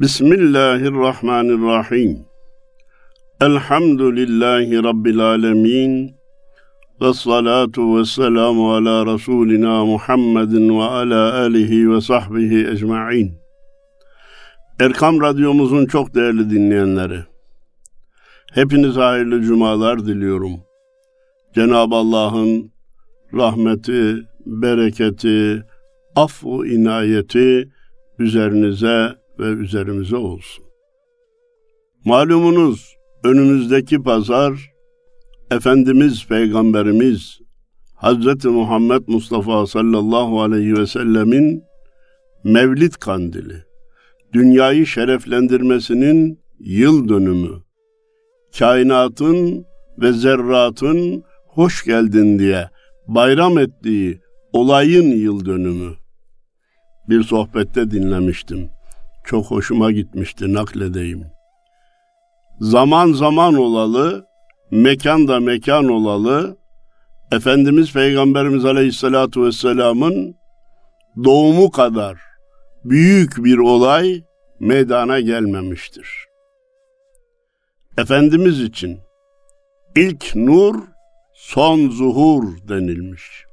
Bismillahirrahmanirrahim. Elhamdülillahi Rabbil alemin. Ve salatu ve selamu ala Resulina Muhammedin ve ala alihi ve sahbihi ecma'in. Erkam Radyomuzun çok değerli dinleyenleri, hepinize hayırlı cumalar diliyorum. Cenab-ı Allah'ın rahmeti, bereketi, affu inayeti üzerinize ve üzerimize olsun. Malumunuz önümüzdeki pazar Efendimiz Peygamberimiz Hazreti Muhammed Mustafa sallallahu aleyhi ve sellemin Mevlid kandili, dünyayı şereflendirmesinin yıl dönümü, kainatın ve zerratın hoş geldin diye bayram ettiği olayın yıl dönümü. Bir sohbette dinlemiştim. Çok hoşuma gitmişti nakledeyim. Zaman zaman olalı, mekan da mekan olalı, Efendimiz Peygamberimiz Aleyhisselatü Vesselam'ın doğumu kadar büyük bir olay meydana gelmemiştir. Efendimiz için ilk nur son zuhur denilmiş.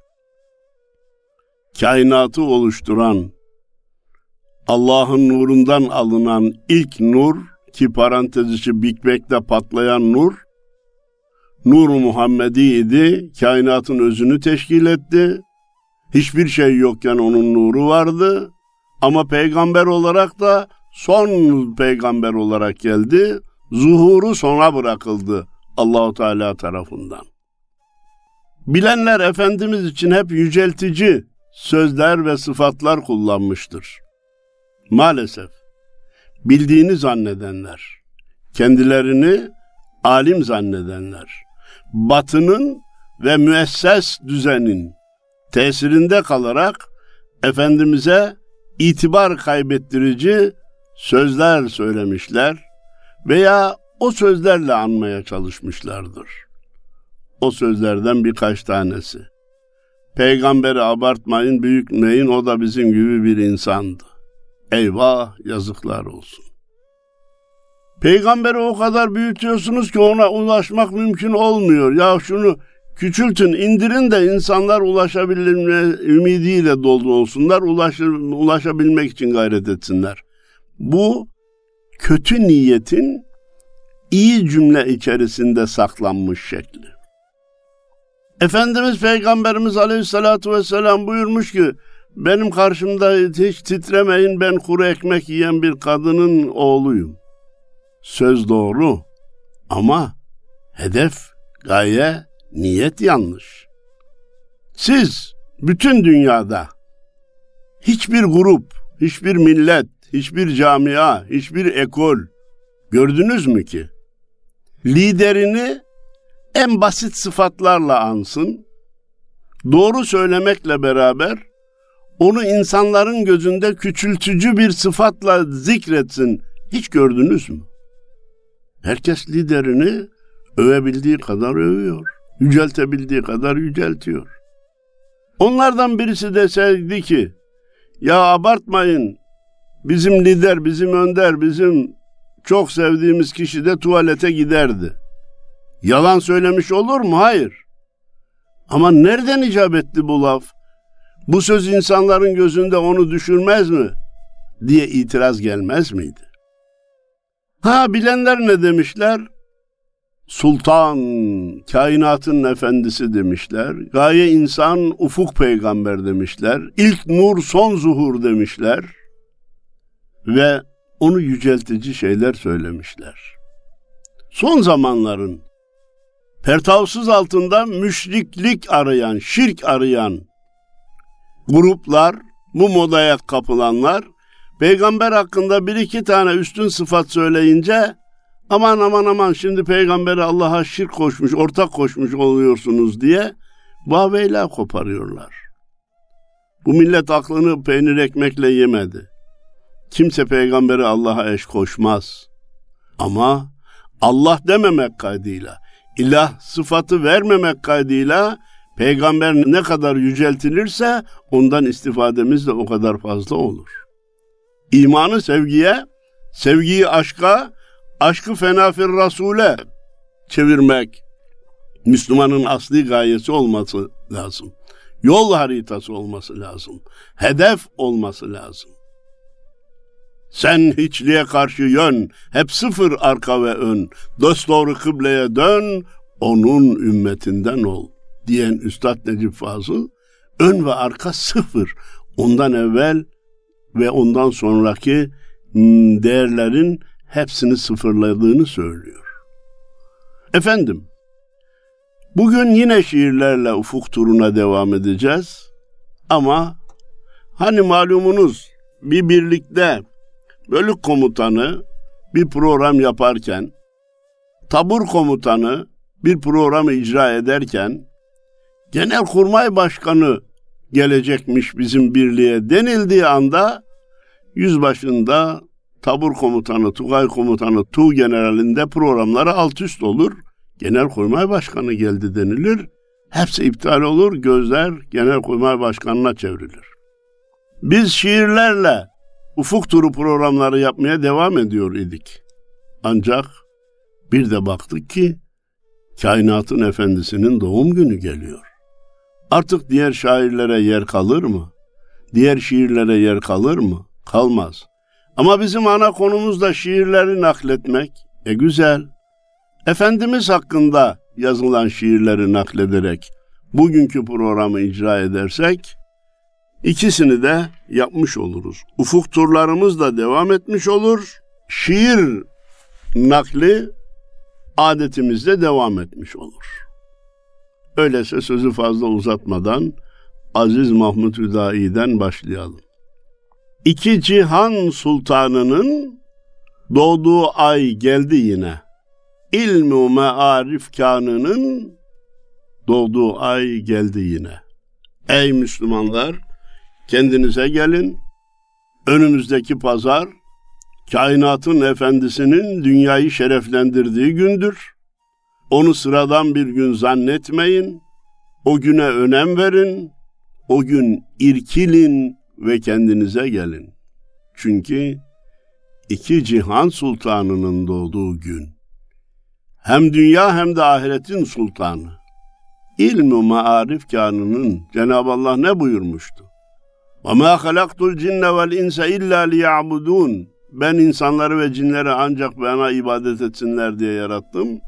Kainatı oluşturan Allah'ın nurundan alınan ilk nur ki parantez içi Bang'de patlayan nur Nur Muhammedi idi. Kainatın özünü teşkil etti. Hiçbir şey yokken onun nuru vardı. Ama peygamber olarak da son peygamber olarak geldi. Zuhuru sona bırakıldı Allahu Teala tarafından. Bilenler Efendimiz için hep yüceltici sözler ve sıfatlar kullanmıştır. Maalesef bildiğini zannedenler, kendilerini alim zannedenler, batının ve müesses düzenin tesirinde kalarak Efendimiz'e itibar kaybettirici sözler söylemişler veya o sözlerle anmaya çalışmışlardır. O sözlerden birkaç tanesi. Peygamberi abartmayın, büyütmeyin, o da bizim gibi bir insandı. Eyvah, yazıklar olsun. Peygamberi o kadar büyütüyorsunuz ki ona ulaşmak mümkün olmuyor. Ya şunu küçültün, indirin de insanlar ulaşabilme ümidiyle dolu olsunlar, ulaşır, ulaşabilmek için gayret etsinler. Bu kötü niyetin iyi cümle içerisinde saklanmış şekli. Efendimiz Peygamberimiz Aleyhisselatü Vesselam buyurmuş ki, benim karşımda hiç titremeyin ben kuru ekmek yiyen bir kadının oğluyum. Söz doğru ama hedef, gaye, niyet yanlış. Siz bütün dünyada hiçbir grup, hiçbir millet, hiçbir camia, hiçbir ekol gördünüz mü ki liderini en basit sıfatlarla ansın, doğru söylemekle beraber onu insanların gözünde küçültücü bir sıfatla zikretsin. Hiç gördünüz mü? Herkes liderini övebildiği kadar övüyor. Yüceltebildiği kadar yüceltiyor. Onlardan birisi deseydi ki ya abartmayın bizim lider, bizim önder, bizim çok sevdiğimiz kişi de tuvalete giderdi. Yalan söylemiş olur mu? Hayır. Ama nereden icap etti bu laf? Bu söz insanların gözünde onu düşürmez mi? diye itiraz gelmez miydi? Ha bilenler ne demişler? Sultan, kainatın efendisi demişler. Gaye insan, ufuk peygamber demişler. İlk nur, son zuhur demişler. Ve onu yüceltici şeyler söylemişler. Son zamanların pertavsız altında müşriklik arayan, şirk arayan gruplar, bu modaya kapılanlar peygamber hakkında bir iki tane üstün sıfat söyleyince aman aman aman şimdi peygamberi Allah'a şirk koşmuş, ortak koşmuş oluyorsunuz diye vaveyla koparıyorlar. Bu millet aklını peynir ekmekle yemedi. Kimse peygamberi Allah'a eş koşmaz. Ama Allah dememek kaydıyla, ilah sıfatı vermemek kaydıyla peygamber ne kadar yüceltilirse ondan istifademiz de o kadar fazla olur. İmanı sevgiye, Sevgiyi aşka, aşkı fenafir rasule çevirmek Müslümanın asli gayesi olması lazım. Yol haritası olması lazım. Hedef olması lazım. Sen hiçliğe karşı yön, hep sıfır arka ve ön. Dost doğru kıbleye dön, onun ümmetinden ol. Diyen Üstad Necip Fazıl, ön ve arka sıfır. Ondan evvel ve ondan sonraki değerlerin hepsini sıfırladığını söylüyor. Efendim, bugün yine şiirlerle ufuk turuna devam edeceğiz. Ama hani malumunuz bir birlikte bölük komutanı bir program yaparken, tabur komutanı bir programı icra ederken, genel kurmay başkanı gelecekmiş bizim birliğe denildiği anda yüzbaşında tabur komutanı, Tugay komutanı, Tu generalinde programları alt üst olur. Genel kurmay başkanı geldi denilir. Hepsi iptal olur, gözler genel kurmay başkanına çevrilir. Biz şiirlerle ufuk turu programları yapmaya devam ediyor idik. Ancak bir de baktık ki kainatın efendisinin doğum günü geliyor. Artık diğer şairlere yer kalır mı? Diğer şiirlere yer kalır mı? Kalmaz. Ama bizim ana konumuz da şiirleri nakletmek. E güzel. Efendimiz hakkında yazılan şiirleri naklederek bugünkü programı icra edersek İkisini de yapmış oluruz. Ufuk turlarımız da devam etmiş olur. Şiir nakli adetimizde devam etmiş olur. Öyleyse sözü fazla uzatmadan Aziz Mahmut Hüdayi'den başlayalım. İki cihan sultanının doğduğu ay geldi yine. İlmu mearif kanının doğduğu ay geldi yine. Ey Müslümanlar! Kendinize gelin. Önümüzdeki pazar kainatın efendisinin dünyayı şereflendirdiği gündür. Onu sıradan bir gün zannetmeyin. O güne önem verin. O gün irkilin ve kendinize gelin. Çünkü iki cihan sultanının doğduğu gün. Hem dünya hem de ahiretin sultanı. İlmi maarif kanının Cenab-ı Allah ne buyurmuştu? وَمَا خَلَقْتُ الْجِنَّ وَالْاِنْسَ اِلَّا لِيَعْبُدُونَ Ben insanları ve cinleri ancak bana ibadet etsinler diye yarattım.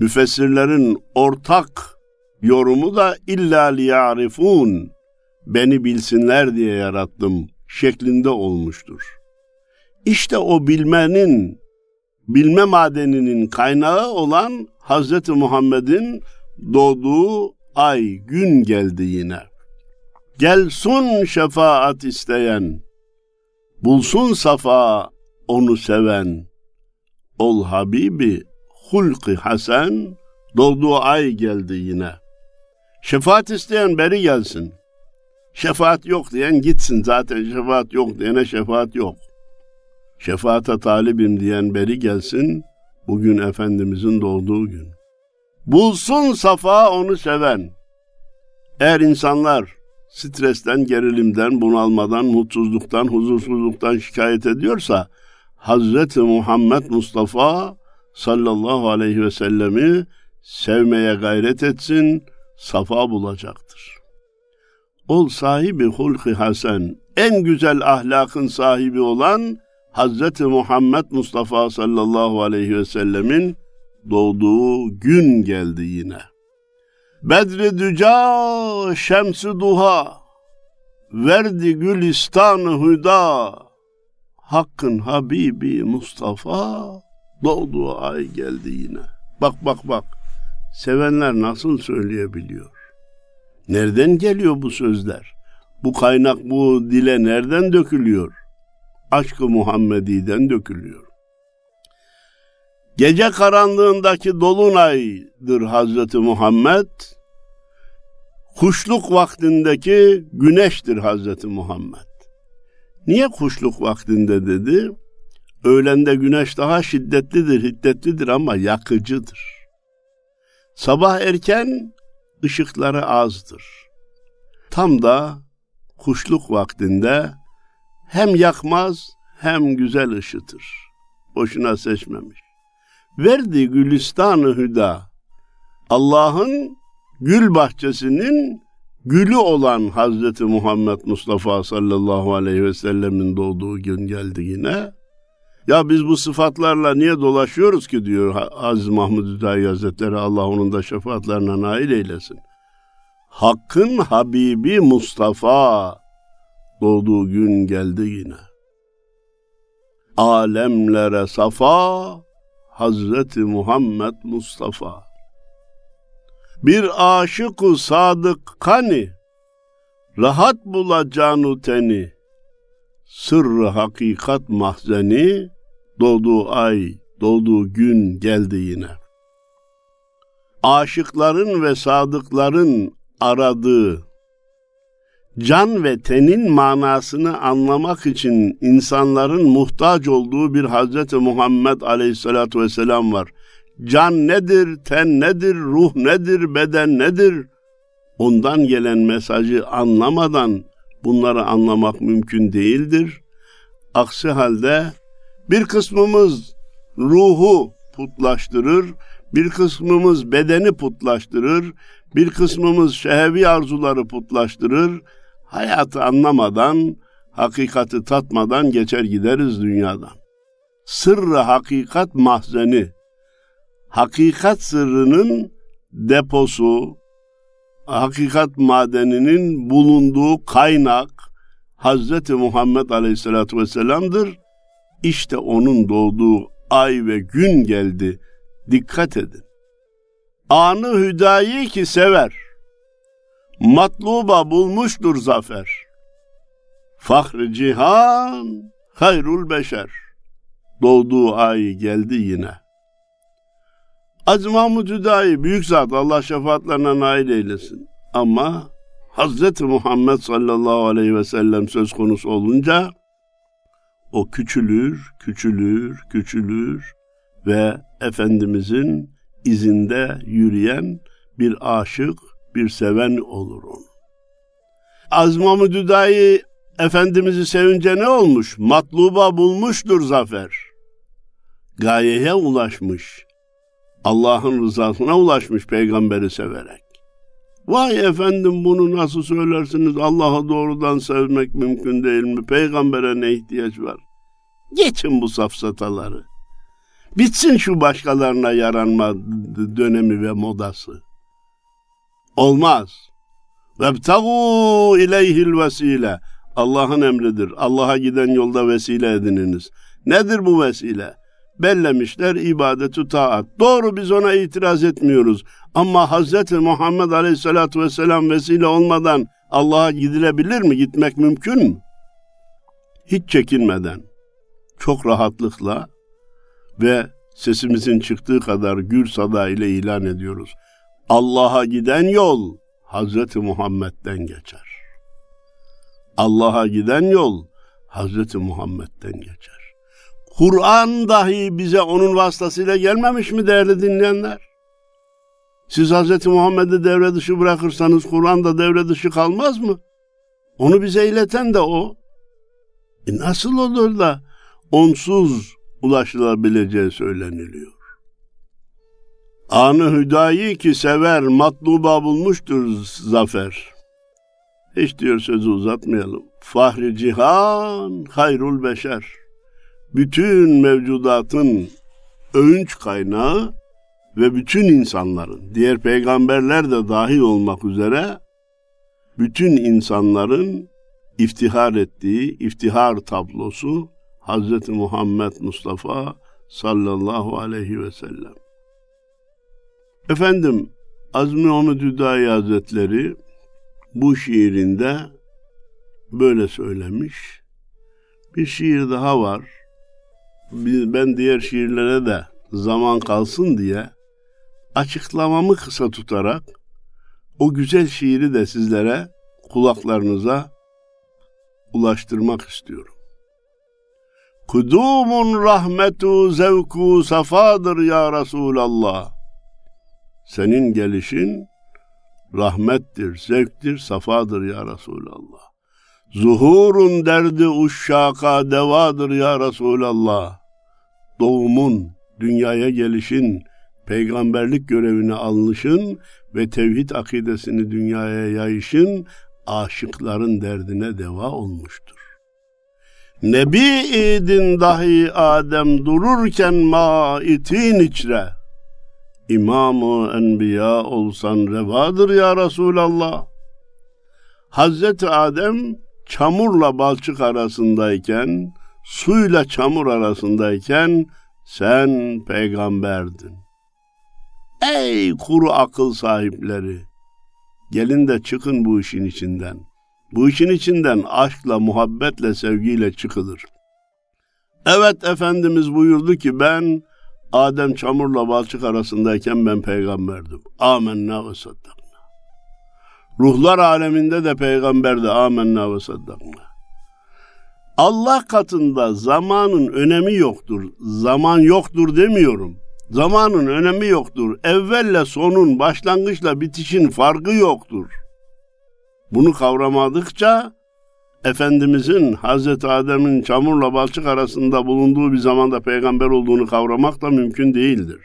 Müfessirlerin ortak yorumu da illa liyarifun beni bilsinler diye yarattım şeklinde olmuştur. İşte o bilmenin, bilme madeninin kaynağı olan Hazreti Muhammed'in doğduğu ay, gün geldi yine. Gelsun şefaat isteyen, bulsun safa onu seven. Ol Habibi hulki hasen, doğduğu ay geldi yine. Şefaat isteyen beri gelsin. Şefaat yok diyen gitsin zaten şefaat yok diyene şefaat yok. Şefaate talibim diyen beri gelsin, bugün Efendimizin doğduğu gün. Bulsun safa onu seven. Eğer insanlar stresten, gerilimden, bunalmadan, mutsuzluktan, huzursuzluktan şikayet ediyorsa Hazreti Muhammed Mustafa sallallahu aleyhi ve sellemi sevmeye gayret etsin, safa bulacaktır. Ol sahibi hulki hasen, en güzel ahlakın sahibi olan Hazreti Muhammed Mustafa sallallahu aleyhi ve sellemin doğduğu gün geldi yine.'' Bedri düca şemsi duha verdi gülistanı hüda Hakkın Habibi Mustafa doğduğu ay geldi yine. Bak bak bak sevenler nasıl söyleyebiliyor? Nereden geliyor bu sözler? Bu kaynak bu dile nereden dökülüyor? Aşkı Muhammedi'den dökülüyor. Gece karanlığındaki dolunaydır Hazreti Muhammed. Kuşluk vaktindeki güneştir Hazreti Muhammed. Niye kuşluk vaktinde dedi? Öğlende güneş daha şiddetlidir, hiddetlidir ama yakıcıdır. Sabah erken ışıkları azdır. Tam da kuşluk vaktinde hem yakmaz hem güzel ışıtır. boşuna seçmemiş. Verdi gülistanı hüda. Allah'ın gül bahçesinin gülü olan Hazreti Muhammed Mustafa sallallahu aleyhi ve sellemin doğduğu gün geldi yine. Ya biz bu sıfatlarla niye dolaşıyoruz ki diyor Aziz Mahmud Hüdayi Hazretleri Allah onun da şefaatlerine nail eylesin. Hakkın Habibi Mustafa doğduğu gün geldi yine. Alemlere safa Hazreti Muhammed Mustafa. Bir aşık-ı sadık kani, rahat bulacağını teni, sırrı hakikat mahzeni, doğduğu ay, doğduğu gün geldi yine. Aşıkların ve sadıkların aradığı, can ve tenin manasını anlamak için insanların muhtaç olduğu bir Hazreti Muhammed Aleyhisselatü Vesselam var. Can nedir, ten nedir, ruh nedir, beden nedir? Ondan gelen mesajı anlamadan bunları anlamak mümkün değildir. Aksi halde bir kısmımız ruhu putlaştırır, bir kısmımız bedeni putlaştırır, bir kısmımız şehevi arzuları putlaştırır. Hayatı anlamadan, hakikati tatmadan geçer gideriz dünyadan. Sırrı hakikat mahzeni, hakikat sırrının deposu, hakikat madeninin bulunduğu kaynak Hazreti Muhammed Aleyhisselatü Vesselam'dır. İşte onun doğduğu ay ve gün geldi. Dikkat edin. Anı hüdayi ki sever. Matluba bulmuştur zafer. Fahri cihan, hayrul beşer. Doğduğu ay geldi yine.'' Aziz Mahmud Hüdayi büyük zat Allah şefaatlerine nail eylesin. Ama Hazreti Muhammed sallallahu aleyhi ve sellem söz konusu olunca o küçülür, küçülür, küçülür ve Efendimizin izinde yürüyen bir aşık, bir seven olur on. Aziz Mahmud Hüdayi Efendimiz'i sevince ne olmuş? Matluba bulmuştur zafer. Gayeye ulaşmış Allah'ın rızasına ulaşmış peygamberi severek. Vay efendim bunu nasıl söylersiniz? Allah'ı doğrudan sevmek mümkün değil mi? Peygambere ne ihtiyaç var? Geçin bu safsataları. Bitsin şu başkalarına yaranma dönemi ve modası. Olmaz. Vebtagu ileyhil vesile. Allah'ın emridir. Allah'a giden yolda vesile edininiz. Nedir bu vesile? Bellemişler ibadeti taat. Doğru biz ona itiraz etmiyoruz. Ama Hz. Muhammed Aleyhisselatü Vesselam vesile olmadan Allah'a gidilebilir mi? Gitmek mümkün mü? Hiç çekinmeden, çok rahatlıkla ve sesimizin çıktığı kadar gür sada ile ilan ediyoruz. Allah'a giden yol Hz. Muhammed'den geçer. Allah'a giden yol Hz. Muhammed'den geçer. Kur'an dahi bize onun vasıtasıyla gelmemiş mi değerli dinleyenler? Siz Hz. Muhammed'i devre dışı bırakırsanız Kur'an da devre dışı kalmaz mı? Onu bize ileten de o. E nasıl olur da onsuz ulaşılabileceği söyleniliyor. Anı hüdayi ki sever matluba bulmuştur zafer. Hiç diyor sözü uzatmayalım. Fahri cihan hayrul beşer bütün mevcudatın övünç kaynağı ve bütün insanların, diğer peygamberler de dahil olmak üzere bütün insanların iftihar ettiği iftihar tablosu Hz. Muhammed Mustafa sallallahu aleyhi ve sellem. Efendim Azmi Ahmet Hüdayi Hazretleri bu şiirinde böyle söylemiş. Bir şiir daha var ben diğer şiirlere de zaman kalsın diye açıklamamı kısa tutarak o güzel şiiri de sizlere kulaklarınıza ulaştırmak istiyorum. Kudumun rahmetu zevku safadır ya Resulallah. Senin gelişin rahmettir, zevktir, safadır ya Resulallah. Zuhurun derdi uşşaka devadır ya Resulallah. doğumun, dünyaya gelişin, peygamberlik görevine alınışın ve tevhid akidesini dünyaya yayışın aşıkların derdine deva olmuştur. Nebi idin dahi Adem dururken maitin içre. İmamı enbiya olsan revadır ya Resulallah. Hazreti Adem çamurla balçık arasındayken, suyla çamur arasındayken sen peygamberdin. Ey kuru akıl sahipleri! Gelin de çıkın bu işin içinden. Bu işin içinden aşkla, muhabbetle, sevgiyle çıkılır. Evet Efendimiz buyurdu ki ben Adem çamurla balçık arasındayken ben peygamberdim. Amenna ve saddakna. Ruhlar aleminde de peygamberdi. Amenna ve saddakna. Allah katında zamanın önemi yoktur. Zaman yoktur demiyorum. Zamanın önemi yoktur. Evvelle sonun, başlangıçla bitişin farkı yoktur. Bunu kavramadıkça Efendimizin Hazreti Adem'in çamurla balçık arasında bulunduğu bir zamanda peygamber olduğunu kavramak da mümkün değildir.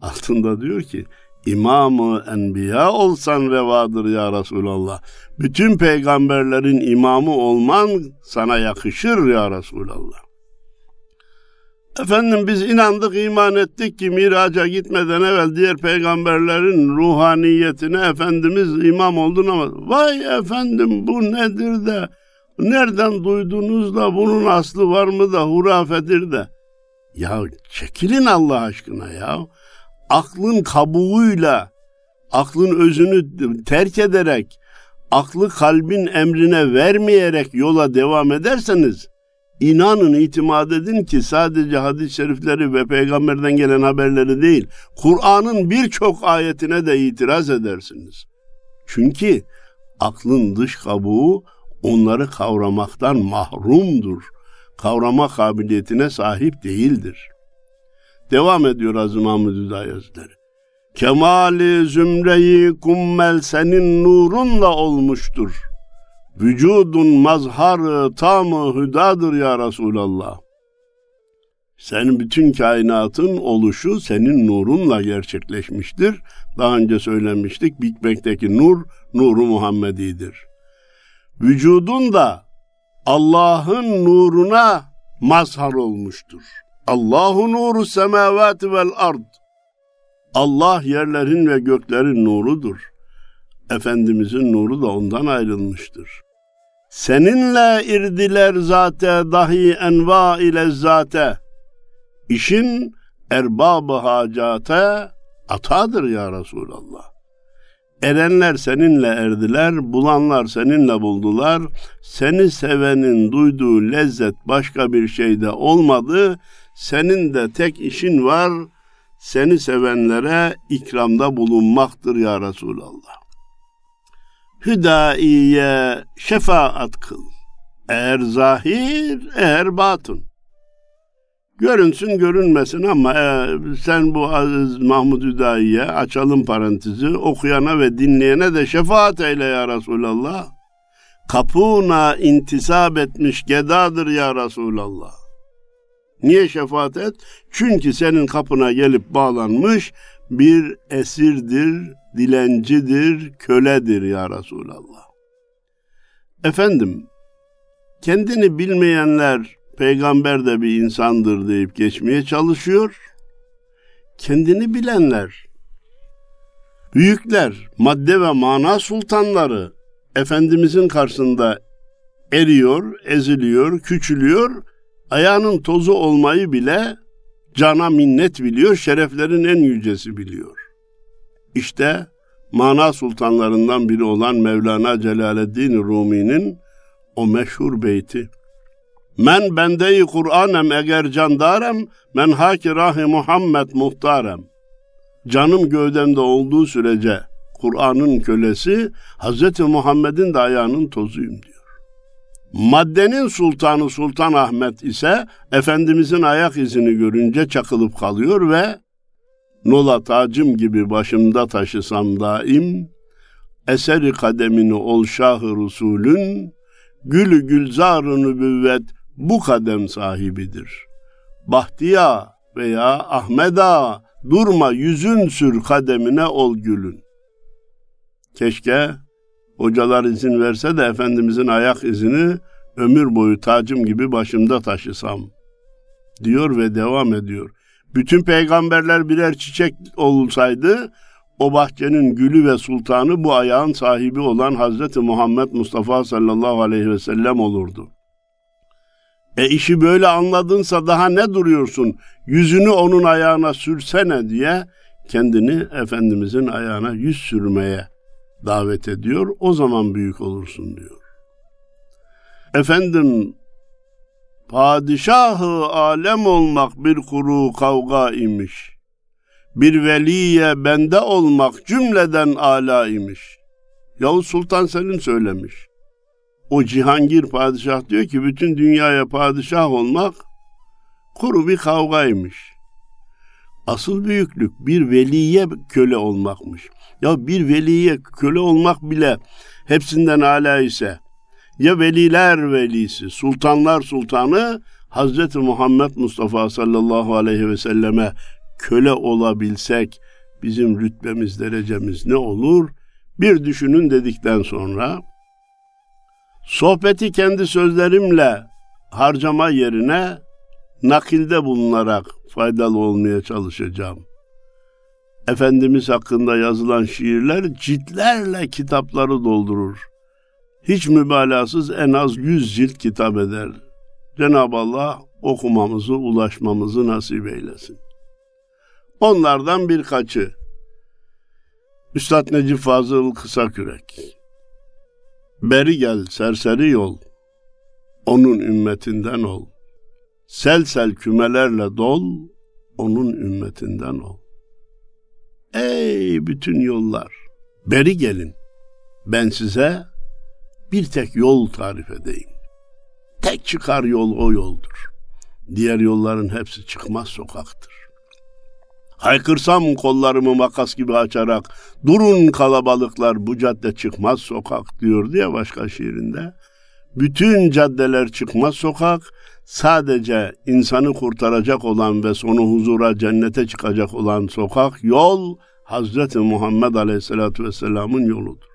Altında diyor ki İmamı enbiya olsan revadır ya Resulallah. Bütün peygamberlerin imamı olman sana yakışır ya Resulallah. Efendim biz inandık, iman ettik ki miraca gitmeden evvel diğer peygamberlerin ruhaniyetine Efendimiz imam oldun ama vay efendim bu nedir de nereden duydunuz da bunun aslı var mı da hurafedir de. Ya çekilin Allah aşkına ya. Aklın kabuğuyla, aklın özünü terk ederek, aklı kalbin emrine vermeyerek yola devam ederseniz İnanın itimat edin ki sadece hadis-i şerifleri ve peygamberden gelen haberleri değil, Kur'an'ın birçok ayetine de itiraz edersiniz. Çünkü aklın dış kabuğu onları kavramaktan mahrumdur. Kavrama kabiliyetine sahip değildir. Devam ediyor Azim Mahmud Hüdayi Hazretleri. Kemali zümreyi kummel senin nurunla olmuştur.'' Vücudun mazharı tamı hüdadır ya Resulallah. Senin bütün kainatın oluşu senin nurunla gerçekleşmiştir. Daha önce söylemiştik Bang'deki nur, nuru Muhammedi'dir. Vücudun da Allah'ın nuruna mazhar olmuştur. Allahu nuru semavati vel ard. Allah yerlerin ve göklerin nurudur. Efendimizin nuru da ondan ayrılmıştır. Seninle irdiler zate dahi enva ile zate. İşin erbabı hacate atadır ya Resulallah. Erenler seninle erdiler, bulanlar seninle buldular. Seni sevenin duyduğu lezzet başka bir şeyde olmadı. Senin de tek işin var, seni sevenlere ikramda bulunmaktır ya Resulallah hüdaiye şefaat kıl. Eğer zahir, eğer batın. Görünsün görünmesin ama e, sen bu Aziz Mahmud Hüdayi'ye açalım parantezi okuyana ve dinleyene de şefaat eyle ya Resulallah. Kapuna intisap etmiş gedadır ya Resulallah. Niye şefaat et? Çünkü senin kapına gelip bağlanmış bir esirdir, dilencidir, köledir ya Resulallah. Efendim, kendini bilmeyenler peygamber de bir insandır deyip geçmeye çalışıyor. Kendini bilenler, büyükler, madde ve mana sultanları Efendimizin karşısında eriyor, eziliyor, küçülüyor, ayağının tozu olmayı bile cana minnet biliyor, şereflerin en yücesi biliyor. İşte mana sultanlarından biri olan Mevlana Celaleddin Rumi'nin o meşhur beyti. Men bendeyi Kur'anem eğer candarem, men haki rahi Muhammed muhtarem. Canım gövdemde olduğu sürece Kur'an'ın kölesi, Hz. Muhammed'in de ayağının tozuyum diyor. Maddenin sultanı Sultan Ahmet ise Efendimizin ayak izini görünce çakılıp kalıyor ve Nola tacım gibi başımda taşısam daim, eseri kademini ol şahı rusulün, gülü gülzar-ı nübüvvet bu kadem sahibidir. Bahtiya veya Ahmeda durma yüzün sür kademine ol gülün. Keşke hocalar izin verse de Efendimizin ayak izini ömür boyu tacım gibi başımda taşısam diyor ve devam ediyor. Bütün peygamberler birer çiçek olsaydı o bahçenin gülü ve sultanı bu ayağın sahibi olan Hazreti Muhammed Mustafa sallallahu aleyhi ve sellem olurdu. E işi böyle anladınsa daha ne duruyorsun? Yüzünü onun ayağına sürsene diye kendini Efendimizin ayağına yüz sürmeye davet ediyor. O zaman büyük olursun diyor. Efendim padişahı alem olmak bir kuru kavga imiş. Bir veliye bende olmak cümleden ala imiş. Yavuz Sultan Selim söylemiş. O Cihangir padişah diyor ki bütün dünyaya padişah olmak kuru bir kavgaymış. Asıl büyüklük bir veliye köle olmakmış. Ya bir veliye köle olmak bile hepsinden ala ise ya veliler velisi, sultanlar sultanı Hazreti Muhammed Mustafa sallallahu aleyhi ve selleme köle olabilsek bizim rütbemiz, derecemiz ne olur? Bir düşünün dedikten sonra sohbeti kendi sözlerimle harcama yerine nakilde bulunarak faydalı olmaya çalışacağım. Efendimiz hakkında yazılan şiirler ciltlerle kitapları doldurur. Hiç mübalağasız en az yüz cilt kitap eder. Cenab-ı Allah okumamızı, ulaşmamızı nasip eylesin. Onlardan birkaçı. Üstad Necip Fazıl Kısakürek. Beri gel serseri yol, onun ümmetinden ol. Sel sel kümelerle dol, onun ümmetinden ol. Ey bütün yollar, beri gelin. Ben size bir tek yol tarif edeyim. Tek çıkar yol o yoldur. Diğer yolların hepsi çıkmaz sokaktır. Haykırsam kollarımı makas gibi açarak durun kalabalıklar bu cadde çıkmaz sokak diyor diye başka şiirinde. Bütün caddeler çıkmaz sokak, sadece insanı kurtaracak olan ve sonu huzura cennete çıkacak olan sokak yol Hazreti Muhammed Aleyhisselatü Vesselam'ın yoludur.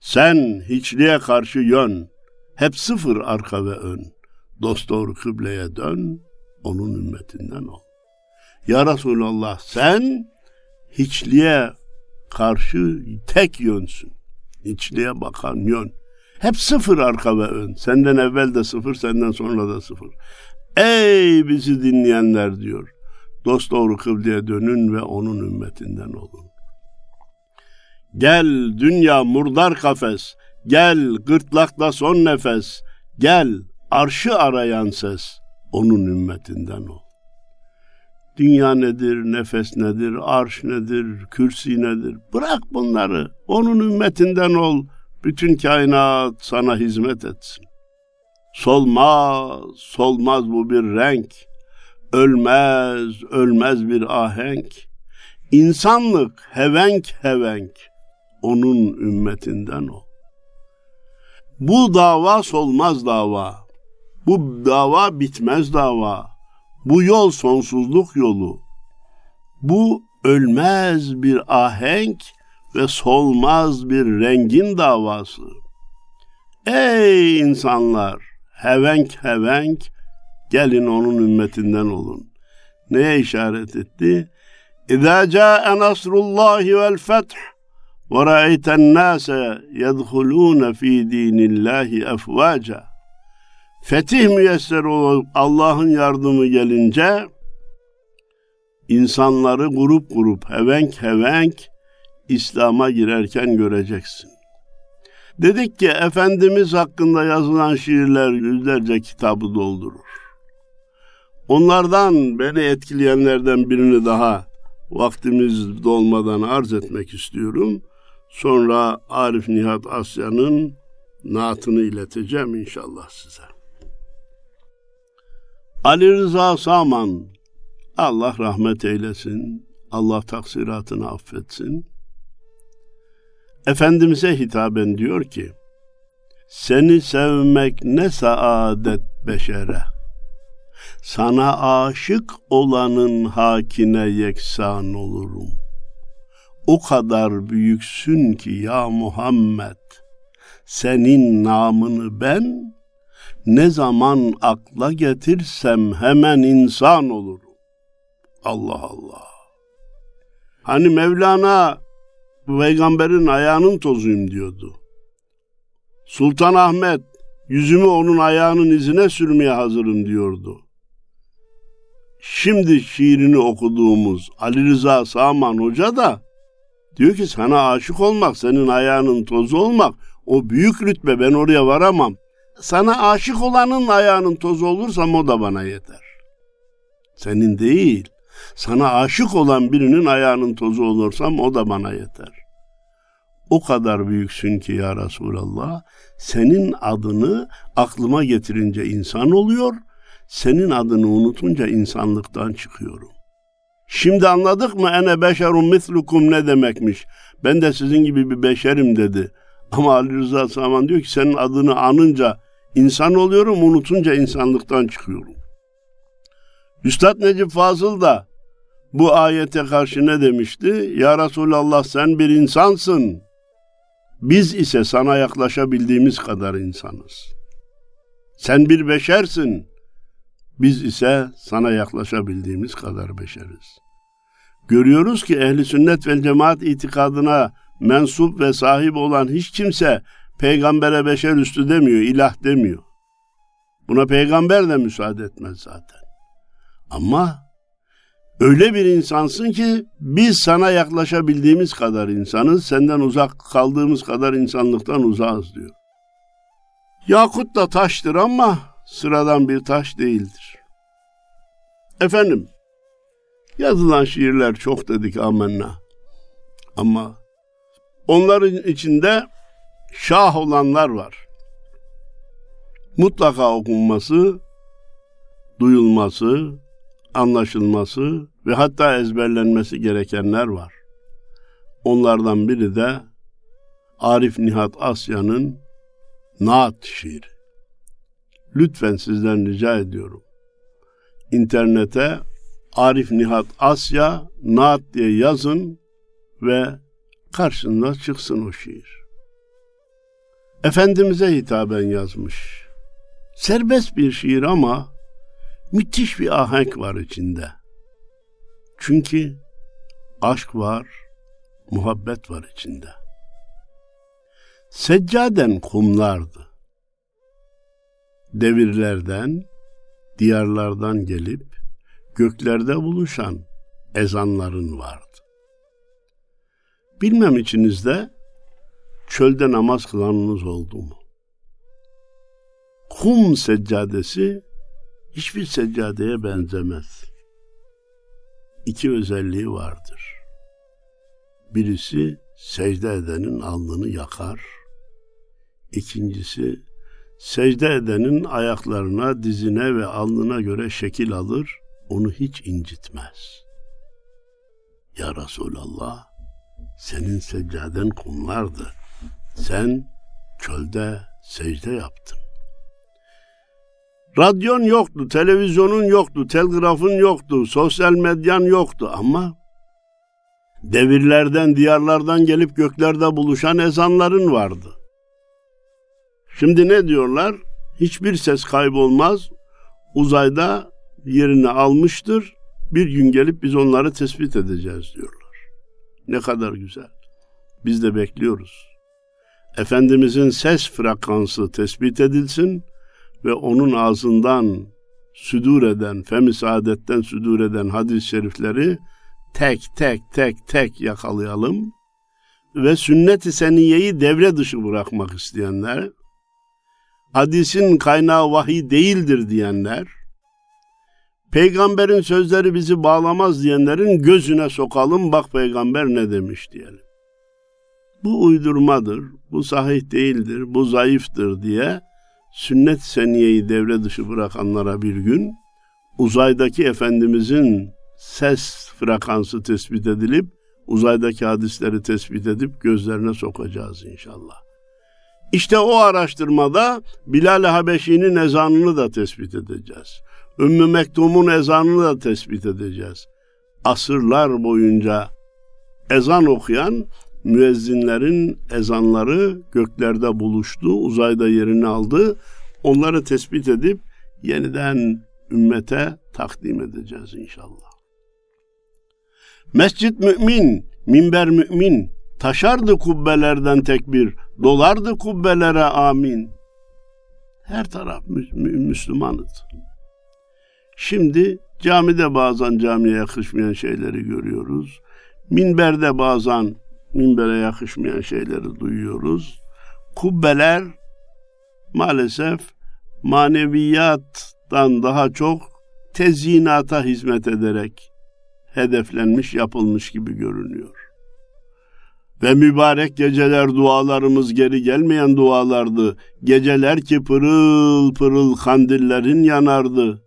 Sen hiçliğe karşı yön, hep sıfır arka ve ön. Dost doğru kıbleye dön, onun ümmetinden ol. Ya Resulallah sen hiçliğe karşı tek yönsün. Hiçliğe bakan yön. Hep sıfır arka ve ön. Senden evvel de sıfır, senden sonra da sıfır. Ey bizi dinleyenler diyor. Dost doğru kıbleye dönün ve onun ümmetinden olun. Gel dünya murdar kafes, gel gırtlakta son nefes, gel arşı arayan ses, onun ümmetinden ol. Dünya nedir, nefes nedir, arş nedir, kürsi nedir? Bırak bunları, onun ümmetinden ol. Bütün kainat sana hizmet etsin. Solmaz, solmaz bu bir renk. Ölmez, ölmez bir ahenk. İnsanlık hevenk hevenk. Onun ümmetinden ol. Bu dava solmaz dava. Bu dava bitmez dava. Bu yol sonsuzluk yolu. Bu ölmez bir ahenk ve solmaz bir rengin davası. Ey insanlar, hevenk hevenk, gelin onun ümmetinden olun. Neye işaret etti? İzâ câe nasrullâhi vel feth ve ra'eyten nâse yedhulûne fî dînillâhi efvâca fetih müyesser olup Allah'ın yardımı gelince insanları grup grup hevenk hevenk İslam'a girerken göreceksin. Dedik ki Efendimiz hakkında yazılan şiirler yüzlerce kitabı doldurur. Onlardan beni etkileyenlerden birini daha vaktimiz dolmadan arz etmek istiyorum. Sonra Arif Nihat Asya'nın naatını ileteceğim inşallah size. Ali Rıza Saman, Allah rahmet eylesin, Allah taksiratını affetsin. Efendimiz'e hitaben diyor ki, seni sevmek ne saadet beşere. sana aşık olanın hakine yeksan olurum. O kadar büyüksün ki ya Muhammed, senin namını ben ne zaman akla getirsem hemen insan olurum. Allah Allah. Hani Mevlana peygamberin ayağının tozuyum diyordu. Sultan Ahmet yüzümü onun ayağının izine sürmeye hazırım diyordu. Şimdi şiirini okuduğumuz Ali Rıza Sağman Hoca da diyor ki sana aşık olmak, senin ayağının tozu olmak o büyük rütbe ben oraya varamam. Sana aşık olanın ayağının tozu olursam o da bana yeter. Senin değil. Sana aşık olan birinin ayağının tozu olursam o da bana yeter. O kadar büyüksün ki ya Resulallah, senin adını aklıma getirince insan oluyor, senin adını unutunca insanlıktan çıkıyorum. Şimdi anladık mı ene beşerun mislukum ne demekmiş? Ben de sizin gibi bir beşerim dedi. Ama Ali Rıza Saman diyor ki senin adını anınca insan oluyorum, unutunca insanlıktan çıkıyorum. Üstad Necip Fazıl da bu ayete karşı ne demişti? Ya Resulallah sen bir insansın. Biz ise sana yaklaşabildiğimiz kadar insanız. Sen bir beşersin. Biz ise sana yaklaşabildiğimiz kadar beşeriz. Görüyoruz ki ehli sünnet ve cemaat itikadına mensup ve sahip olan hiç kimse peygambere beşer üstü demiyor, ilah demiyor. Buna peygamber de müsaade etmez zaten. Ama öyle bir insansın ki biz sana yaklaşabildiğimiz kadar insanız, senden uzak kaldığımız kadar insanlıktan uzağız diyor. Yakut da taştır ama sıradan bir taş değildir. Efendim, yazılan şiirler çok dedik amenna. Ama onların içinde şah olanlar var. Mutlaka okunması, duyulması, anlaşılması ve hatta ezberlenmesi gerekenler var. Onlardan biri de Arif Nihat Asya'nın Naat şiiri. Lütfen sizden rica ediyorum. İnternete Arif Nihat Asya Naat diye yazın ve karşınıza çıksın o şiir. Efendimiz'e hitaben yazmış. Serbest bir şiir ama müthiş bir ahenk var içinde. Çünkü aşk var, muhabbet var içinde. Seccaden kumlardı. Devirlerden, diyarlardan gelip göklerde buluşan ezanların vardı. Bilmem içinizde çölde namaz kılanınız oldu mu? Kum seccadesi hiçbir seccadeye benzemez. İki özelliği vardır. Birisi secde edenin alnını yakar. İkincisi secde edenin ayaklarına, dizine ve alnına göre şekil alır, onu hiç incitmez. Ya Resulallah, senin seccaden kumlardı. Sen çölde secde yaptın. Radyon yoktu, televizyonun yoktu, telgrafın yoktu, sosyal medyan yoktu ama devirlerden, diyarlardan gelip göklerde buluşan ezanların vardı. Şimdi ne diyorlar? Hiçbir ses kaybolmaz. Uzayda yerini almıştır. Bir gün gelip biz onları tespit edeceğiz diyorlar. Ne kadar güzel. Biz de bekliyoruz. Efendimizin ses frekansı tespit edilsin ve onun ağzından südur eden, femi saadetten südur eden hadis-i şerifleri tek tek tek tek yakalayalım ve sünnet-i seniyeyi devre dışı bırakmak isteyenler, hadisin kaynağı vahiy değildir diyenler, peygamberin sözleri bizi bağlamaz diyenlerin gözüne sokalım bak peygamber ne demiş diyelim. Bu uydurmadır, bu sahih değildir, bu zayıftır diye sünnet seniyeyi devre dışı bırakanlara bir gün uzaydaki Efendimizin ses frekansı tespit edilip uzaydaki hadisleri tespit edip gözlerine sokacağız inşallah. İşte o araştırmada Bilal-i Habeşi'nin ezanını da tespit edeceğiz. Ümmü Mektum'un ezanını da tespit edeceğiz. Asırlar boyunca ezan okuyan müezzinlerin ezanları göklerde buluştu, uzayda yerini aldı. Onları tespit edip yeniden ümmete takdim edeceğiz inşallah. Mescit mümin, minber mümin, taşardı kubbelerden tekbir, dolardı kubbelere amin. Her taraf Müslümanız. Şimdi camide bazen camiye yakışmayan şeyleri görüyoruz. Minberde bazen minbere yakışmayan şeyleri duyuyoruz. Kubbeler maalesef maneviyattan daha çok tezyinata hizmet ederek hedeflenmiş, yapılmış gibi görünüyor. Ve mübarek geceler dualarımız geri gelmeyen dualardı. Geceler ki pırıl pırıl kandillerin yanardı.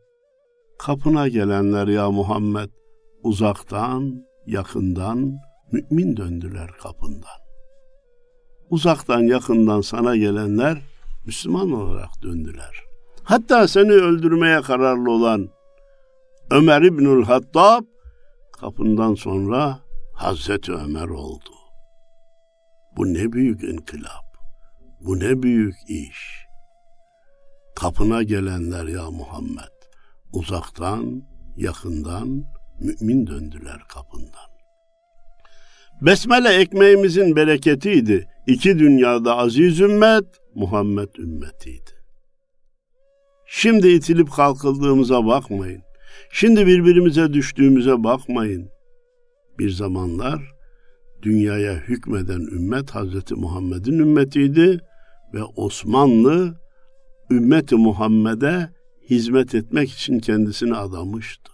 Kapına gelenler ya Muhammed uzaktan, yakından mümin döndüler kapından. Uzaktan yakından sana gelenler Müslüman olarak döndüler. Hatta seni öldürmeye kararlı olan Ömer İbnül Hattab kapından sonra Hazreti Ömer oldu. Bu ne büyük inkılap. Bu ne büyük iş. Kapına gelenler ya Muhammed. Uzaktan, yakından mümin döndüler kapından. Besmele ekmeğimizin bereketiydi. İki dünyada aziz ümmet, Muhammed ümmetiydi. Şimdi itilip kalkıldığımıza bakmayın. Şimdi birbirimize düştüğümüze bakmayın. Bir zamanlar dünyaya hükmeden ümmet Hazreti Muhammed'in ümmetiydi ve Osmanlı ümmeti Muhammed'e hizmet etmek için kendisini adamıştı.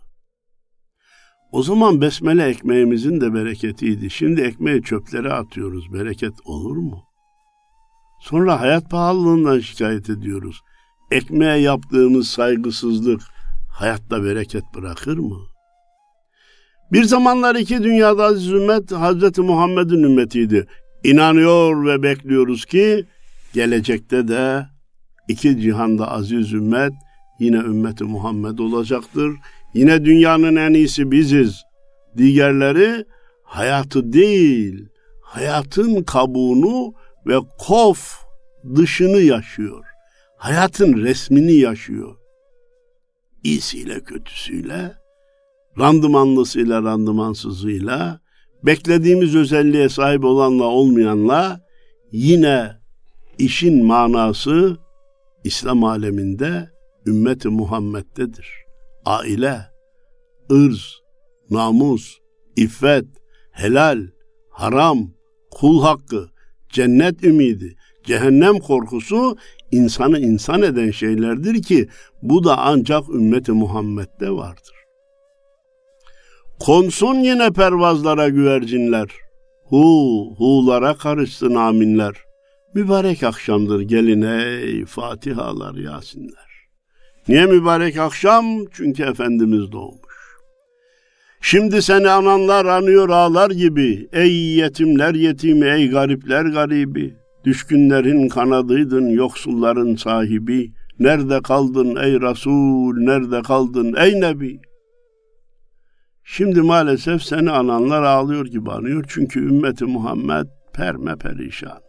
O zaman besmele ekmeğimizin de bereketiydi. Şimdi ekmeği çöplere atıyoruz. Bereket olur mu? Sonra hayat pahalılığından şikayet ediyoruz. Ekmeğe yaptığımız saygısızlık hayatta bereket bırakır mı? Bir zamanlar iki dünyada aziz ümmet Hazreti Muhammed'in ümmetiydi. İnanıyor ve bekliyoruz ki gelecekte de iki cihanda aziz ümmet yine ümmeti Muhammed olacaktır. Yine dünyanın en iyisi biziz. Diğerleri hayatı değil, hayatın kabuğunu ve kof dışını yaşıyor. Hayatın resmini yaşıyor. İyisiyle kötüsüyle, randımanlısıyla randımansızıyla, beklediğimiz özelliğe sahip olanla olmayanla yine işin manası İslam aleminde ümmeti Muhammed'dedir. Aile, ırz, namus, iffet, helal, haram, kul hakkı, cennet ümidi, cehennem korkusu insanı insan eden şeylerdir ki bu da ancak ümmeti Muhammed'de vardır. Konsun yine pervazlara güvercinler. Hu, hulara karışsın aminler. Mübarek akşamdır gelin ey Fatihalar, Yasinler. Niye mübarek akşam? Çünkü Efendimiz doğmuş. Şimdi seni ananlar anıyor ağlar gibi. Ey yetimler yetimi, ey garipler garibi. Düşkünlerin kanadıydın, yoksulların sahibi. Nerede kaldın ey Resul, nerede kaldın ey Nebi? Şimdi maalesef seni ananlar ağlıyor gibi anıyor. Çünkü ümmeti Muhammed perme perişan.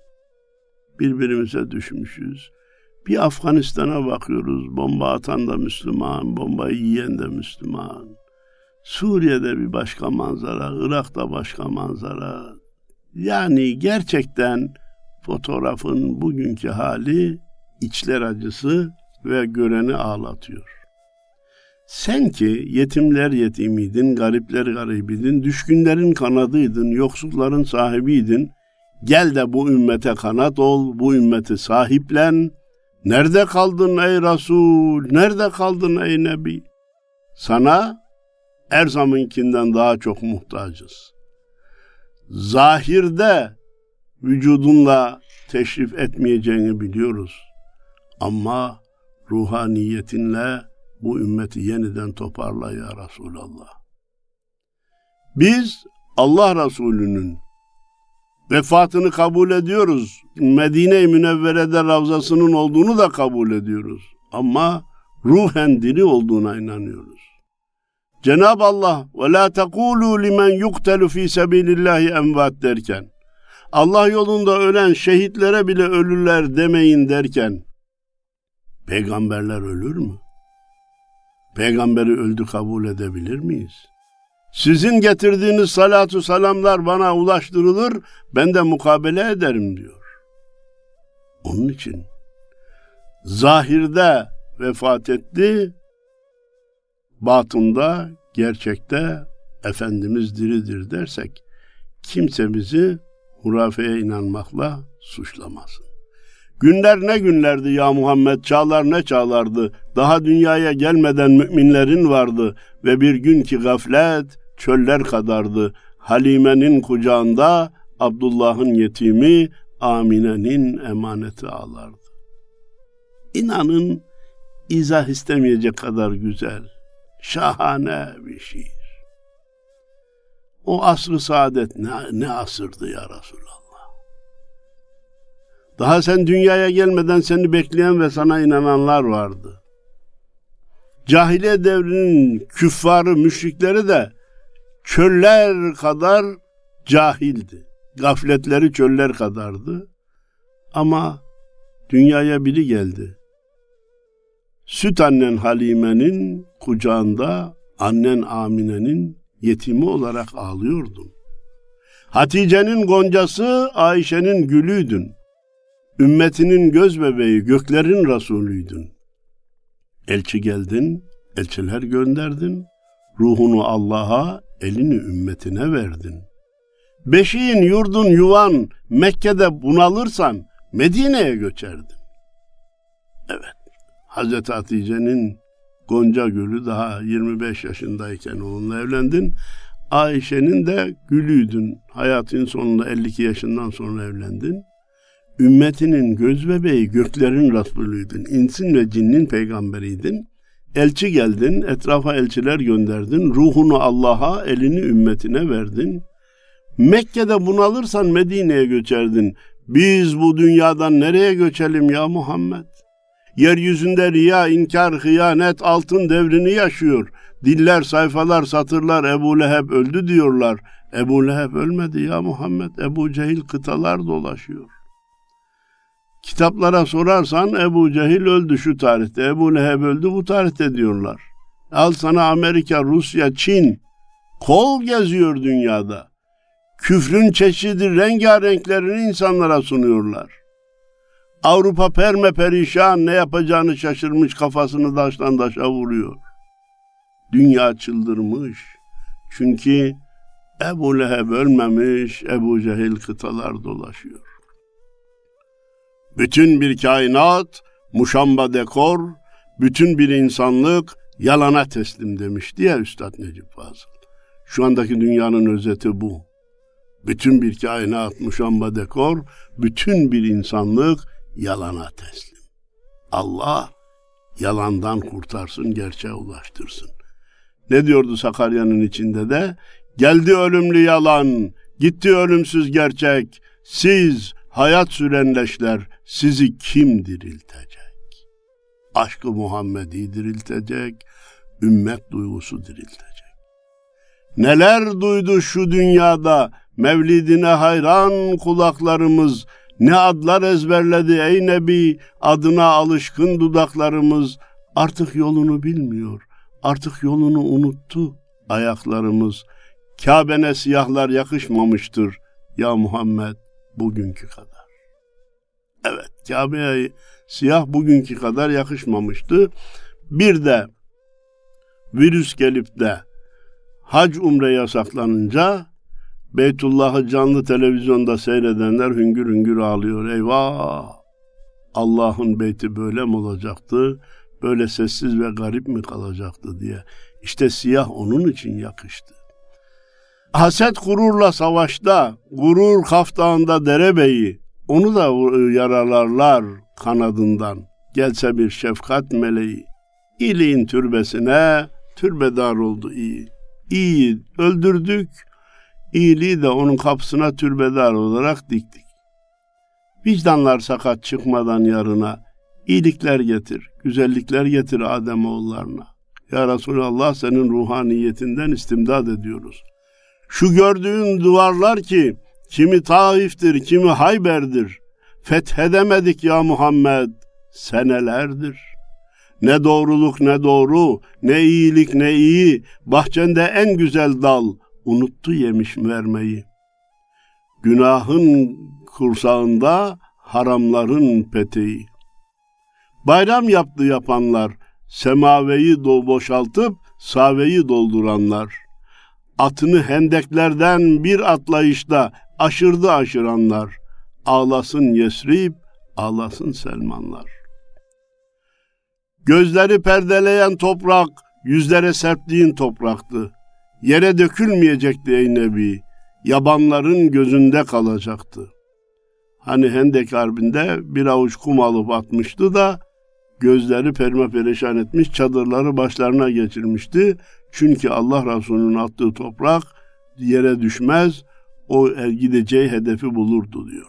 Birbirimize düşmüşüz. Bir Afganistan'a bakıyoruz. Bomba atan da Müslüman, bomba yiyen de Müslüman. Suriye'de bir başka manzara, Irak'ta başka manzara. Yani gerçekten fotoğrafın bugünkü hali içler acısı ve göreni ağlatıyor. Sen ki yetimler yetimiydin, garipler garibidin, düşkünlerin kanadıydın, yoksulların sahibiydin. Gel de bu ümmete kanat ol, bu ümmeti sahiplen. Nerede kaldın ey Resul, nerede kaldın ey Nebi? Sana her zamankinden daha çok muhtacız. Zahirde vücudunla teşrif etmeyeceğini biliyoruz. Ama ruhaniyetinle bu ümmeti yeniden toparla ya Resulallah. Biz Allah Resulü'nün vefatını kabul ediyoruz. Medine-i Münevvere'de Ravzası'nın olduğunu da kabul ediyoruz. Ama ruhen diri olduğuna inanıyoruz. Cenab-ı Allah ve la tekulu limen yuktelu fi sabilillahi envat derken Allah yolunda ölen şehitlere bile ölürler demeyin derken peygamberler ölür mü? Peygamberi öldü kabul edebilir miyiz? Sizin getirdiğiniz salatu salamlar bana ulaştırılır, ben de mukabele ederim diyor. Onun için zahirde vefat etti, batında, gerçekte Efendimiz diridir dersek kimse bizi hurafeye inanmakla suçlamasın. Günler ne günlerdi ya Muhammed, çağlar ne çağlardı. Daha dünyaya gelmeden müminlerin vardı ve bir gün ki gaflet çöller kadardı. Halime'nin kucağında Abdullah'ın yetimi Amine'nin emaneti ağlardı. İnanın izah istemeyecek kadar güzel, şahane bir şiir. O asrı saadet ne, ne asırdı ya Resulallah. Daha sen dünyaya gelmeden seni bekleyen ve sana inananlar vardı. Cahiliye devrinin küffarı, müşrikleri de çöller kadar cahildi. Gafletleri çöller kadardı. Ama dünyaya biri geldi. Süt annen Halime'nin kucağında annen Amine'nin yetimi olarak ağlıyordun. Hatice'nin goncası Ayşe'nin gülüydün. Ümmetinin göz bebeği göklerin Resulüydün. Elçi geldin, elçiler gönderdin. Ruhunu Allah'a, elini ümmetine verdin. Beşiğin, yurdun, yuvan Mekke'de bunalırsan Medine'ye göçerdin. Evet, Hazreti Hatice'nin Gonca Gülü daha 25 yaşındayken onunla evlendin. Ayşe'nin de gülüydün. Hayatın sonunda 52 yaşından sonra evlendin. Ümmetinin göz bebeği göklerin Resulüydün. İnsin ve cinnin peygamberiydin. Elçi geldin, etrafa elçiler gönderdin. Ruhunu Allah'a, elini ümmetine verdin. Mekke'de bunalırsan Medine'ye göçerdin. Biz bu dünyadan nereye göçelim ya Muhammed? Yeryüzünde riya, inkar, hıyanet, altın devrini yaşıyor. Diller, sayfalar, satırlar Ebu Leheb öldü diyorlar. Ebu Leheb ölmedi ya Muhammed. Ebu Cehil kıtalar dolaşıyor. Kitaplara sorarsan Ebu Cehil öldü şu tarihte, Ebu Leheb öldü bu tarihte diyorlar. Al sana Amerika, Rusya, Çin kol geziyor dünyada. Küfrün çeşidi rengarenklerini insanlara sunuyorlar. Avrupa perme perişan ne yapacağını şaşırmış kafasını taştan taşa vuruyor. Dünya çıldırmış. Çünkü Ebu Leheb ölmemiş, Ebu Cehil kıtalar dolaşıyor. Bütün bir kainat, muşamba dekor, bütün bir insanlık yalana teslim demişti ya Üstad Necip Fazıl. Şu andaki dünyanın özeti bu. Bütün bir kainat, muşamba dekor, bütün bir insanlık yalana teslim. Allah yalandan kurtarsın, gerçeğe ulaştırsın. Ne diyordu Sakarya'nın içinde de? Geldi ölümlü yalan, gitti ölümsüz gerçek. Siz hayat sürenleşler sizi kim diriltecek? Aşkı Muhammed'i diriltecek, ümmet duygusu diriltecek. Neler duydu şu dünyada mevlidine hayran kulaklarımız, ne adlar ezberledi ey Nebi, adına alışkın dudaklarımız, artık yolunu bilmiyor, artık yolunu unuttu ayaklarımız. Kabe'ne siyahlar yakışmamıştır ya Muhammed bugünkü kadar. Evet Kabe'ye siyah bugünkü kadar yakışmamıştı. Bir de virüs gelip de hac umre yasaklanınca Beytullah'ı canlı televizyonda seyredenler hüngür hüngür ağlıyor. Eyvah! Allah'ın beyti böyle mi olacaktı? Böyle sessiz ve garip mi kalacaktı diye. İşte siyah onun için yakıştı. Haset gururla savaşta, gurur kaftağında derebeyi, onu da yaralarlar kanadından. Gelse bir şefkat meleği, iyiliğin türbesine türbedar oldu iyi. İyi öldürdük, iyiliği de onun kapısına türbedar olarak diktik. Vicdanlar sakat çıkmadan yarına, İyilikler getir, güzellikler getir Adem oğullarına. Ya Resulallah senin ruhaniyetinden istimdad ediyoruz. Şu gördüğün duvarlar ki kimi Taif'tir, kimi Hayber'dir. Fethedemedik ya Muhammed senelerdir. Ne doğruluk ne doğru, ne iyilik ne iyi, bahçende en güzel dal, unuttu yemiş vermeyi. Günahın kursağında haramların peteği. Bayram yaptı yapanlar, semaveyi do boşaltıp saveyi dolduranlar. Atını hendeklerden bir atlayışta aşırdı aşıranlar. Ağlasın Yesrib, ağlasın Selmanlar. Gözleri perdeleyen toprak, yüzlere serptiğin topraktı. Yere dökülmeyecekti ey Nebi, yabanların gözünde kalacaktı. Hani Hendek Harbi'nde bir avuç kum alıp atmıştı da gözleri perme perişan etmiş, çadırları başlarına geçirmişti. Çünkü Allah Resulü'nün attığı toprak yere düşmez, o gideceği hedefi bulurdu diyor.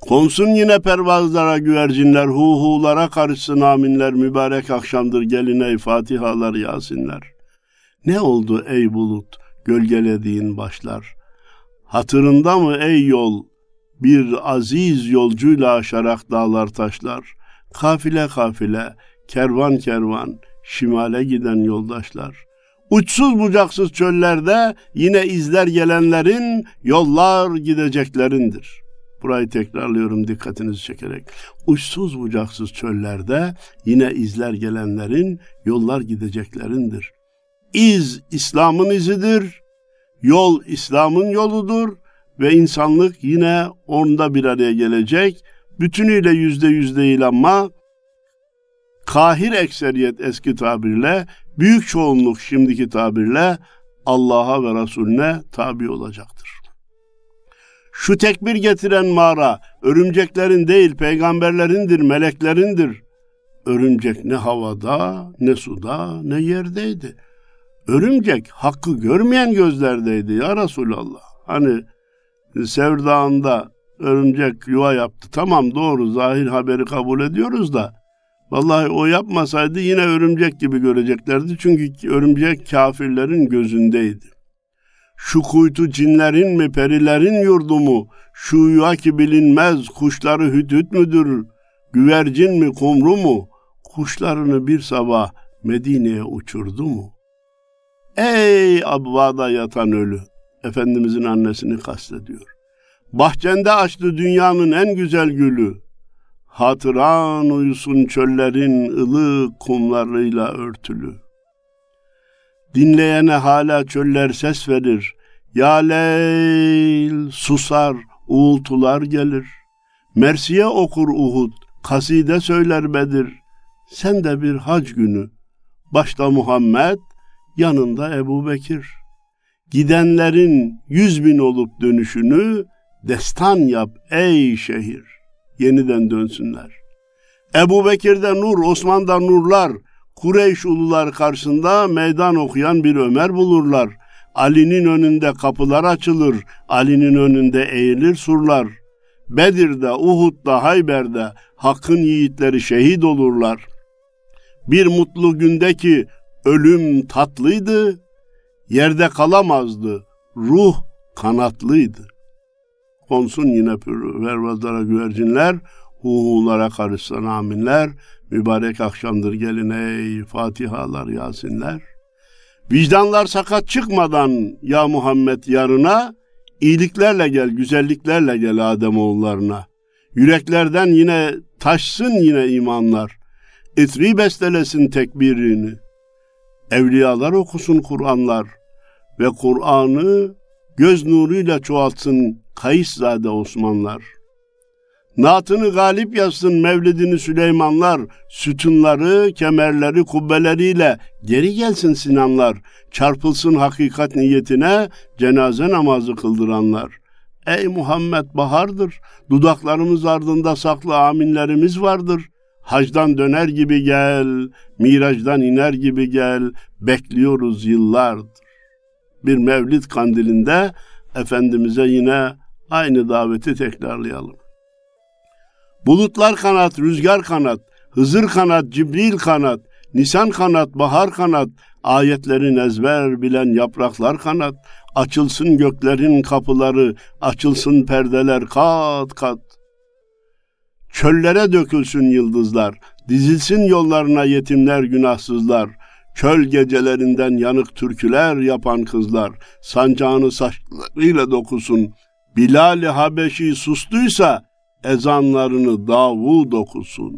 Konsun yine pervazlara güvercinler, hu hulara karışsın aminler, mübarek akşamdır gelin ey Fatihalar Yasinler. Ne oldu ey bulut, gölgelediğin başlar? Hatırında mı ey yol, bir aziz yolcuyla aşarak dağlar taşlar? Kafile kafile, kervan kervan, şimale giden yoldaşlar. Uçsuz bucaksız çöllerde yine izler gelenlerin, yollar gideceklerindir.'' Burayı tekrarlıyorum dikkatinizi çekerek. Uçsuz bucaksız çöllerde yine izler gelenlerin, yollar gideceklerindir. İz İslam'ın izidir, yol İslam'ın yoludur ve insanlık yine onda bir araya gelecek. Bütünüyle yüzde yüz değil ama kahir ekseriyet eski tabirle, büyük çoğunluk şimdiki tabirle Allah'a ve Resulüne tabi olacaktır. Şu tekbir getiren mağara örümceklerin değil peygamberlerindir, meleklerindir. Örümcek ne havada, ne suda, ne yerdeydi. Örümcek hakkı görmeyen gözlerdeydi ya Resulallah. Hani Sevr Dağı'nda örümcek yuva yaptı. Tamam doğru zahir haberi kabul ediyoruz da vallahi o yapmasaydı yine örümcek gibi göreceklerdi. Çünkü örümcek kafirlerin gözündeydi. Şu kuytu cinlerin mi perilerin yurdu mu? Şu yuva ki bilinmez kuşları hüdüt müdür? Güvercin mi kumru mu? Kuşlarını bir sabah Medine'ye uçurdu mu? Ey abvada yatan ölü! Efendimizin annesini kastediyor. Bahçende açtı dünyanın en güzel gülü. Hatıran uyusun çöllerin ılık kumlarıyla örtülü. Dinleyene hala çöller ses verir. Ya Leyl susar, uğultular gelir. Mersiye okur Uhud, kaside söyler Bedir. Sen de bir hac günü. Başta Muhammed, yanında Ebu Bekir. Gidenlerin yüz bin olup dönüşünü destan yap ey şehir. Yeniden dönsünler. Ebu Bekir'de nur, Osman'da nurlar, Kureyş ulular karşısında meydan okuyan bir Ömer bulurlar. Ali'nin önünde kapılar açılır, Ali'nin önünde eğilir surlar. Bedir'de, Uhud'da, Hayber'de hakkın yiğitleri şehit olurlar. Bir mutlu gündeki ölüm tatlıydı, yerde kalamazdı, ruh kanatlıydı. Konsun yine pervazlara güvercinler, huhulara karışsan aminler, Mübarek akşamdır gelin ey Fatihalar, Yasinler. Vicdanlar sakat çıkmadan ya Muhammed yarına, iyiliklerle gel, güzelliklerle gel Ademoğullarına. Yüreklerden yine taşsın yine imanlar. İtri bestelesin tekbirini. Evliyalar okusun Kur'anlar ve Kur'an'ı göz nuruyla çoğaltsın Kayıszade Osmanlar.'' Naatını galip yazsın mevlidini Süleymanlar, sütunları, kemerleri, kubbeleriyle geri gelsin Sinanlar, çarpılsın hakikat niyetine cenaze namazı kıldıranlar. Ey Muhammed bahardır, dudaklarımız ardında saklı aminlerimiz vardır. Hacdan döner gibi gel, miracdan iner gibi gel, bekliyoruz yıllardır. Bir mevlid kandilinde Efendimiz'e yine aynı daveti tekrarlayalım. Bulutlar kanat, rüzgar kanat, Hızır kanat, Cibril kanat, Nisan kanat, bahar kanat, ayetlerin ezber bilen yapraklar kanat, açılsın göklerin kapıları, açılsın perdeler kat kat. Çöllere dökülsün yıldızlar, dizilsin yollarına yetimler günahsızlar, çöl gecelerinden yanık türküler yapan kızlar, sancağını saçlarıyla dokusun, Bilal-i Habeşi sustuysa, ezanlarını Davud okusun.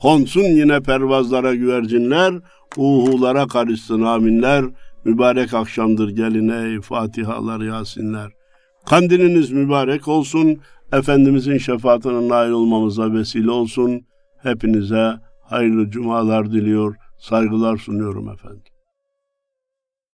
Konsun yine pervazlara güvercinler, uhulara karışsın aminler, mübarek akşamdır gelin ey Fatihalar Yasinler. Kandiliniz mübarek olsun, Efendimizin şefaatine nail olmamıza vesile olsun. Hepinize hayırlı cumalar diliyor, saygılar sunuyorum efendim.